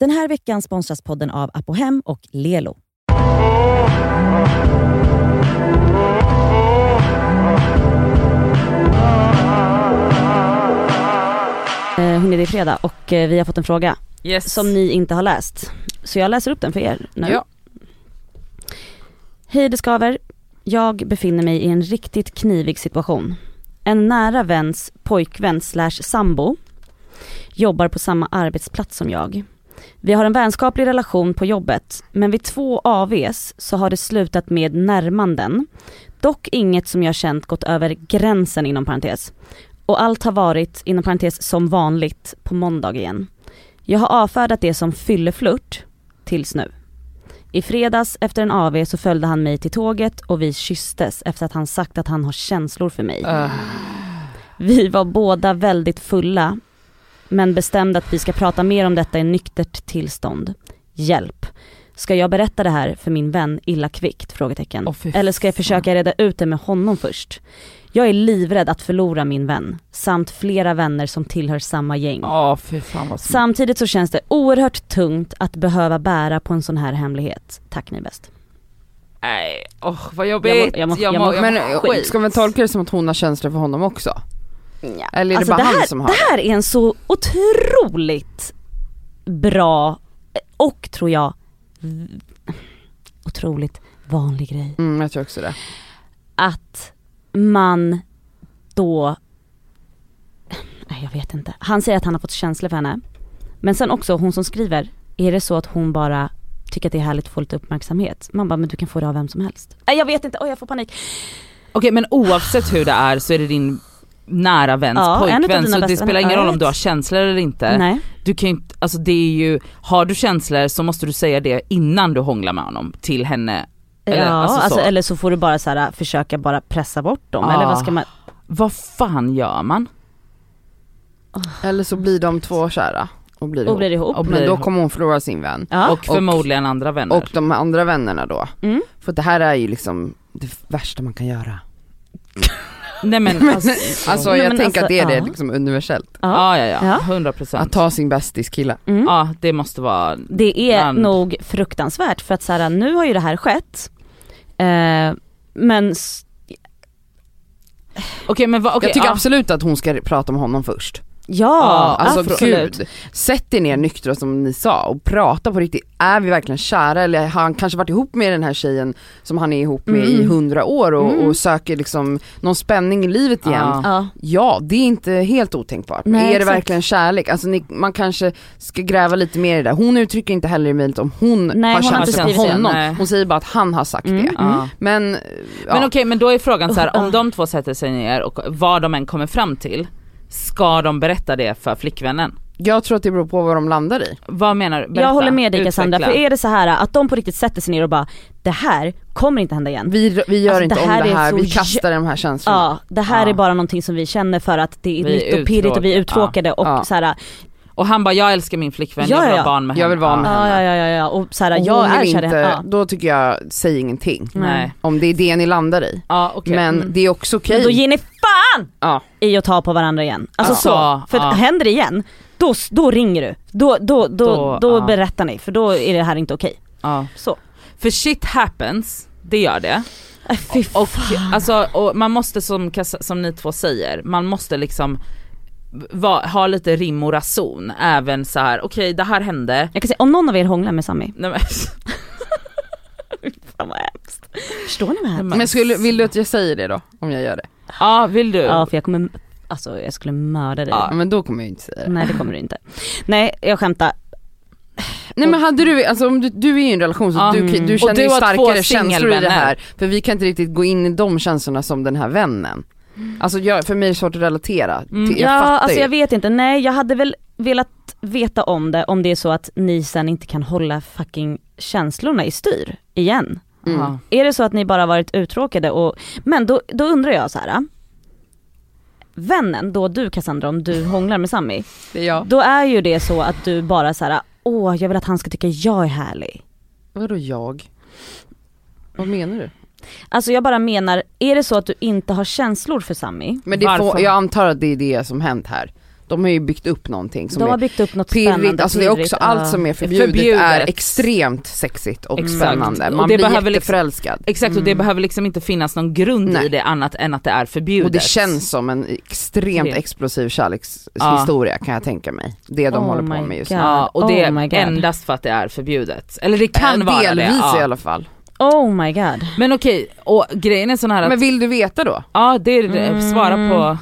Den här veckan sponsras podden av Apohem och Lelo. Eh, Hörni, det är fredag och eh, vi har fått en fråga Yes. som ni inte har läst. Så jag läser upp den för er nu. Ja. Hej det skaver. Jag befinner mig i en riktigt knivig situation. En nära väns pojkvän slash sambo jobbar på samma arbetsplats som jag. Vi har en vänskaplig relation på jobbet, men vid två AVs så har det slutat med närmanden. Dock inget som jag känt gått över gränsen inom parentes. Och allt har varit, inom parentes, som vanligt på måndag igen. Jag har avfärdat det som fylleflört tills nu. I fredags efter en AV så följde han mig till tåget och vi kysstes efter att han sagt att han har känslor för mig. Äh. Vi var båda väldigt fulla men bestämde att vi ska prata mer om detta i nyktert tillstånd. Hjälp. Ska jag berätta det här för min vän illa kvickt? Frågetecken. Fy Eller ska jag försöka reda ut det med honom först? Jag är livrädd att förlora min vän, samt flera vänner som tillhör samma gäng. Ja fy fan vad snällt. Samtidigt så känns det oerhört tungt att behöva bära på en sån här hemlighet. Tack ni bäst. Nej, åh vad jobbigt. Jag mår- jag mår- Jag jag Men eh, skit. ska man tolka det som att hon har känslor för honom också? Eller är det bara det, han här, som har det här är en så otroligt bra och tror jag otroligt vanlig grej. Mm, jag tror också det. Att man då, nej jag vet inte, han säger att han har fått känslor för henne. Men sen också hon som skriver, är det så att hon bara tycker att det är härligt att få lite uppmärksamhet? Man bara, men du kan få det av vem som helst. Nej jag vet inte, oj jag får panik. Okej men oavsett hur det är så är det din nära väns Ja, pojkvän så det spelar ingen Ja, roll om du har känslor eller inte. Nej. Du kan ju inte, alltså det är ju, har du känslor så måste du säga det innan du hånglar med honom till henne. Eller, ja, alltså alltså, så. eller så får du bara så här, försöka bara pressa bort dem, eller vad ska man, Vad fan gör man? Eller så blir de två kära och blir och blir ihop. Och blir Men då ihop. kommer hon förlora sin vän. Ja. och förmodligen andra vänner. Och de andra vännerna då. Mm. För det här är ju liksom det värsta man kan göra. Nej men alltså, Alltså Nej, jag men tänker alltså, att det är det ja. liksom universellt. ja ja ja, Ja. 100 Att procent. ta sin bästis kille. Mm. Ja det måste vara, Det är Man- nog fruktansvärt för att så här, nu har ju det här skett. Eh, men okej men vad, okej jag tycker ja. absolut att hon ska prata med honom först. Ja, Alltså absolut. gud, sätt er ner nyktra som ni sa och prata på riktigt. Är vi verkligen kära eller har han kanske varit ihop med den här tjejen som han är ihop med i Mm. hundra år och, Mm. och söker liksom någon spänning i livet igen. Ja. Ja. Det är inte helt otänkbart. Nej, är det exakt. verkligen kärlek? Alltså ni, man kanske ska gräva lite mer i det. Hon uttrycker inte heller i mejlet om hon Nej, har skrivit det. honom. Nej. Hon säger bara att han har sagt Mm. det. Men, ja. Men okej men då är frågan så här, om de två sätter sig ner och vad de än kommer fram till, ska de berätta det för flickvännen? jag tror att det beror på vad de landar i. Vad menar du? Berätta. Jag håller med dig Cassandra, för är det så här att de på riktigt sätter sig ner och bara, det här kommer inte hända igen. Vi, vi gör Alltså, inte det om här det är här, så vi kastar de här känslorna. Ja, det här Ja. är bara någonting som vi känner för att det är Vi nytt och pirrigt och vi är uttråkade och Ja. så här, Och han bara, jag älskar min flickvän, Ja, jag vill ja, ha ja. barn med Jag henne. vill vara med ja, henne. ja, ja, ja, ja, och så här, Och jag är kär inte. Ja. då tycker jag, säg ingenting. Nej. Om det är det ni landar i. Ja okej. Men Mm. det är också okej. Men då ger ni fan Ja. i att ta på varandra igen. Alltså Ja. så, för Ja. händer det igen, då, då ringer du. Då, då, då, Då, då, ja. berättar ni, för då är det här inte okej. ja. Så. För shit happens, det gör det. Äh, fy Och, fan. alltså, och man måste som, som ni två säger, man måste liksom va, ha lite rim och rason, även så här: okej det här hände, Jag kan säga, om någon av er hånglar med Sami, Nej, men, fan vad hemskt. Förstår ni vad hemskt? Men skulle, vill du att jag säger det då? Om jag gör det? Ja vill du? Ja för jag kommer, alltså jag skulle mörda dig. Ja, men då kommer jag inte säga det. Nej det kommer du inte. Nej jag skämtar. Nej men hade du, alltså om du, du är i en relation så du, Mm. du Och känner du ju starkare känslor i det här. För vi kan inte riktigt gå in i de känslorna som den här vännen. Alltså jag, för mig är det svårt att relatera. Mm. jag ja alltså ju. jag vet inte, nej jag hade väl velat veta om det om det är så att ni sen inte kan hålla fucking känslorna i styr igen. Mm. Är det så att ni bara varit uttråkade och, men då, då undrar jag så här. Vännen, då du Cassandra om du hånglar med Sami, Det är jag. då är ju det så att du bara så här: åh jag vill att han ska tycka jag är härlig. Vadå jag? Vad menar du? Alltså jag bara menar, är det så att du inte har känslor för Sami? Men det får, jag antar att det är det som hänt här. De har ju byggt upp någonting som De har är byggt upp något pirrigt, spännande. alltså det är också allt ja. som är förbjudet, Förbjudet. är extremt sexigt och Exakt. spännande. Och Man det blir behöver liksom- jätteförälskad. Exakt och det Mm. behöver liksom inte finnas någon grund Nej. i det annat än att det är förbjudet. Och det känns som en extremt Det. explosiv kärlekshistoria kan jag tänka mig. Det de Oh håller på med just God. nu. Ja och det Oh är endast för att det är förbjudet. Eller det kan Eh, vara det. Delvis Ja. i alla fall. Oh my god. Men okej, och grejen är sån här att, Men vill du veta då? ja det är det, Mm. svara på,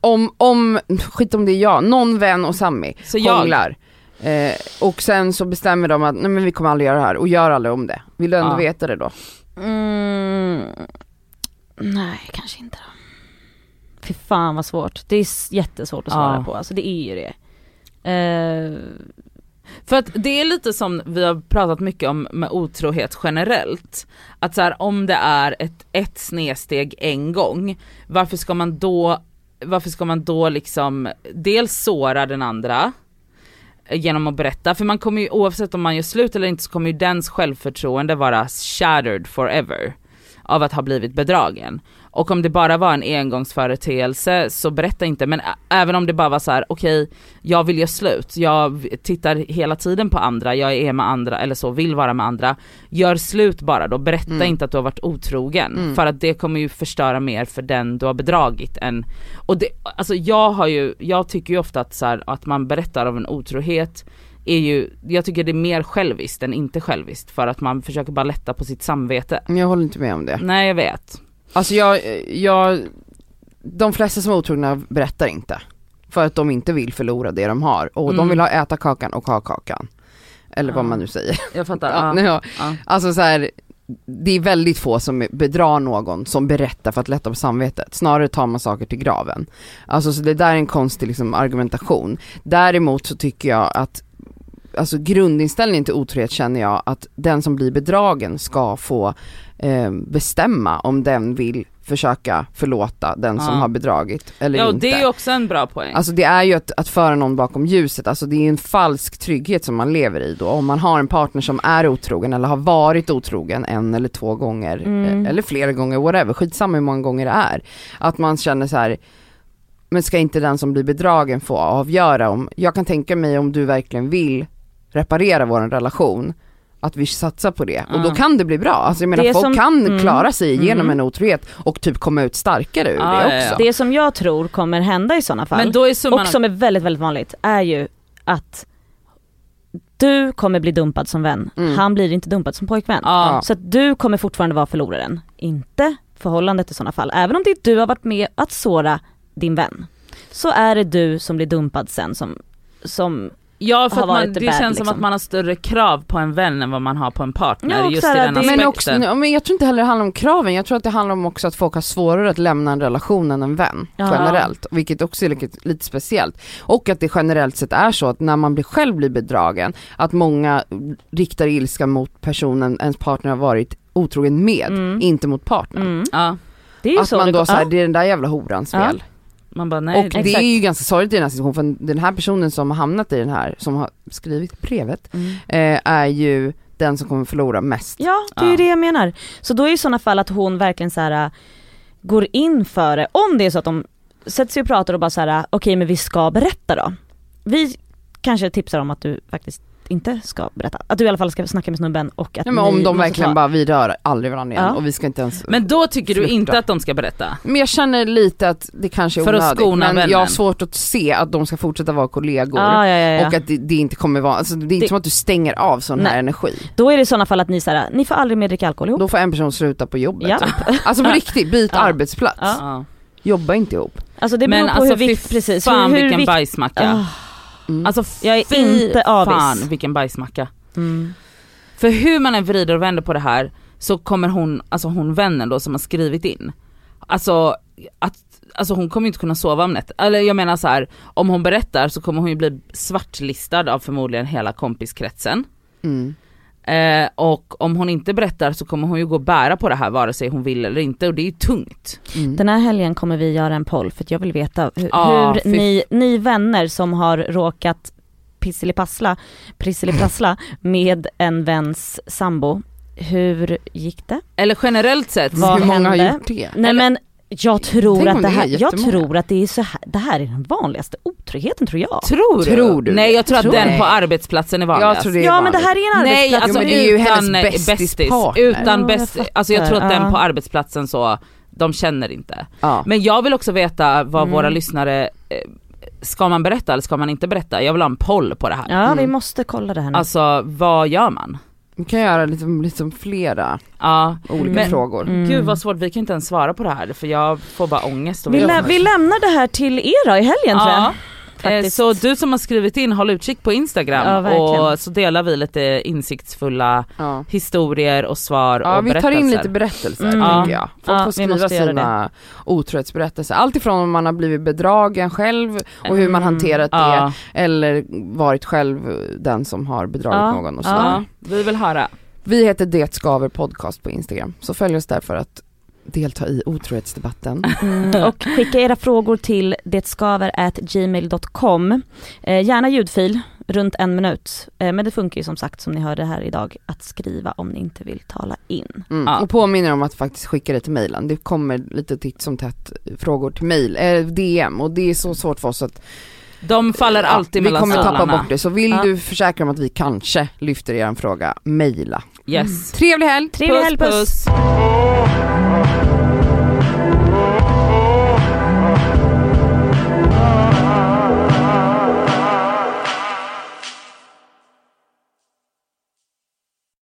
Om, om, skit om det är jag, någon vän och Sammy Så jag- hånglar. Eh, och sen så bestämmer de att nej men vi kommer aldrig göra det här och gör aldrig om det. Vill du ändå Ja. veta det då? Mm. Nej, kanske inte då. Fy fan vad svårt. Det är jättesvårt att svara Ja. på, alltså det är ju det. Eh, För att det är lite som vi har pratat mycket om med otrohet generellt. Att så här, om det är ett, ett snedsteg en gång, varför ska man då, varför ska man då liksom dels såra den andra eh, genom att berätta, för man kommer ju oavsett om man gör slut eller inte så kommer ju dens självförtroende vara shattered forever av att ha blivit bedragen. Och om det bara var en engångsföreteelse så berätta inte, men även om det bara var så här: okej jag vill göra slut, jag tittar hela tiden på andra, jag är med andra eller så, vill vara med andra. Gör slut bara då, berätta Mm. inte att du har varit otrogen. Mm. För att det kommer ju förstöra mer för den du har bedragit än, och det, alltså jag har ju, jag tycker ju ofta att så här, att man berättar av en otrohet är ju, jag tycker det är mer själviskt än inte själviskt för att man försöker bara lätta på sitt samvete. Jag håller inte med om det. Nej jag vet. Alltså jag, jag, de flesta som är otrogna berättar inte. För att de inte vill förlora det de har och de Mm. vill ha äta kakan och ha kakan. Eller vad Ja. man nu säger. Jag fattar. Ja, Ja. Ja. Alltså så här, det är väldigt få som bedrar någon som berättar för att lätta på samvetet. Snarare tar man saker till graven. Alltså så det där är en konstig liksom, argumentation. Däremot så tycker jag att Alltså grundinställningen till otrohet känner jag att den som blir bedragen ska få eh, bestämma om den vill försöka förlåta den som Ja. har bedragit eller Ja inte. det är också en bra poäng. Alltså det är ju att, att föra någon bakom ljuset, alltså det är en falsk trygghet som man lever i då. Om man har en partner som är otrogen eller har varit otrogen en eller två gånger, Mm. eh, eller flera gånger, whatever, skitsamma hur många gånger det är. Att man känner så här. men ska inte den som blir bedragen få avgöra om, jag kan tänka mig om du verkligen vill reparera vår relation, att vi satsar på det. Och då Mm. kan det bli bra. Alltså jag menar Det folk som- kan mm. klara sig igenom Mm. en otrohet och typ komma ut starkare ur Ja, det också. ja. Det som jag tror kommer hända i sådana fall, Men då är summan och som är väldigt väldigt vanligt, är ju att du kommer bli dumpad som vän, Mm. han blir inte dumpad som pojkvän. Ja. Så att du kommer fortfarande vara förloraren, inte förhållandet i sådana fall. Även om det är du har varit med att såra din vän, så är det du som blir dumpad sen som, som Ja för att man, det bad, känns som liksom. att man har större krav på en vän än vad man har på en partner Ja, just i den det- aspekten. Men, också, men jag tror inte heller det handlar om kraven, jag tror att det handlar om också att folk har svårare att lämna en relation än en vän Ja. generellt, vilket också är lite, lite speciellt. Och att det generellt sett är så att när man blir, själv blir bedragen, att många riktar ilska mot personen ens partner har varit otrogen med, Mm. inte mot partnern. mm. Ja, Det är ju Att så man då såhär, det är den där jävla horans fel. Man bara nej. och det exakt. är ju ganska sorgligt i den här situationen, för den här personen som har hamnat i den här, som har skrivit brevet, Mm. eh, är ju den som kommer förlora mest. Ja, det är ju Ja. det jag menar. Så då är i sådana fall att hon verkligen så här äh, går in för det, om det är så att de sätter sig och pratar och bara så här: äh, okej men vi ska berätta då. Vi kanske tipsar om att du faktiskt inte ska berätta. Att du i alla fall ska snacka med snubben och att Ja, men om de verkligen ta- bara, vi rör aldrig varandra igen Ja. och vi ska inte ens Men då tycker du inte att de ska berätta? Men jag känner lite att det kanske är För att onödigt, skona men vännen. jag har svårt att se att de ska fortsätta vara kollegor. Ja, ja, ja, ja. Och att det, det inte kommer vara, alltså det är inte Det- som att du stänger av sån här Nej. energi. Då är det i sådana fall att ni säger ni får aldrig mer dricka alkohol ihop. Då får en person sluta på jobbet. Ja. typ. Alltså på riktigt, byt Ja. arbetsplats. Jobba inte ihop. Alltså det beror Men på alltså hur vikt, precis. fan hur, hur vilken vikt- bajsmacka. Ah, Mm. Alltså Jag är inte avis. fan vilken bajsmacka. mm. För hur man än vrider och vänder på det här så kommer hon, alltså hon vännen då som har skrivit in, alltså att Alltså hon kommer inte kunna sova om nätet, eller jag menar så här, om hon berättar så kommer hon ju bli svartlistad av förmodligen hela kompiskretsen. Mm. Eh, och om hon inte berättar så kommer hon ju gå och bära på det här vare sig hon vill eller inte och det är ju tungt. Mm. Den här helgen kommer vi göra en poll för att jag vill veta hur, Ja, hur ni, ni vänner som har råkat pisselipassla, prisseliprassla med en väns sambo, hur gick det? Eller generellt sett, Vad Hur många hände? har gjort det? Nej Eller- men Jag tror att det det är här, jag tror att det är så här, det här är den vanligaste otryggheten tror jag. Tror du? Tror du Nej jag tror att Tror den jag. på arbetsplatsen är vanligast. Jag tror det är Ja men det vanligt. här är en Nej arbetsplats. alltså Jo, men det är ju utan bästis bästis, utan Ja, bäst, jag alltså jag tror att den på arbetsplatsen så, de känner inte. Ja. Men jag vill också veta vad Mm. våra lyssnare, eh, ska man berätta eller ska man inte berätta? Jag vill ha en poll på det här. Ja vi Mm. måste kolla det här nu. Alltså vad gör man? Vi kan göra liksom, liksom flera Ja, olika Men- frågor. Mm. gud vad svårt, vi kan inte ens svara på det här för jag får bara ångest. och vi, lä- vi lämnar det här till er då i helgen tror jag. Ja. Eh, Faktiskt. Så du som har skrivit in, håll utkik på Ja, Instagram verkligen. och så delar vi lite insiktsfulla Ja. historier och svar Ja och vi tar berättelser. in lite berättelser Mm. tänker jag. Folk Ja, får skriva sina otrohetsberättelser. Allt ifrån om man har blivit bedragen själv och hur man Mm. hanterat det Ja, eller varit själv den som har bedragit Ja, någon och ja. sådär. ja, vi vill höra. Vi heter Det Skaver Podcast på Instagram, så följ oss där för att delta i otrohetsdebatten. Mm, och skicka era frågor till detskaver@gmail.com. Eh, gärna ljudfil, runt en minut. Eh, men det funkar ju som sagt som ni hörde här idag att skriva om ni inte vill tala in. Mm. Ja. Och påminner om att faktiskt skicka det till mejlen. Det kommer lite titt som tätt frågor till mejl, eh, DM och det är så svårt för oss att De faller alltid vi mellan kommer tappa stolarna. bort det. Så vill Ja. du försäkra om att vi kanske lyfter er fråga, mejla. Yes. Trevlig helg! Trevlig helg, puss! puss.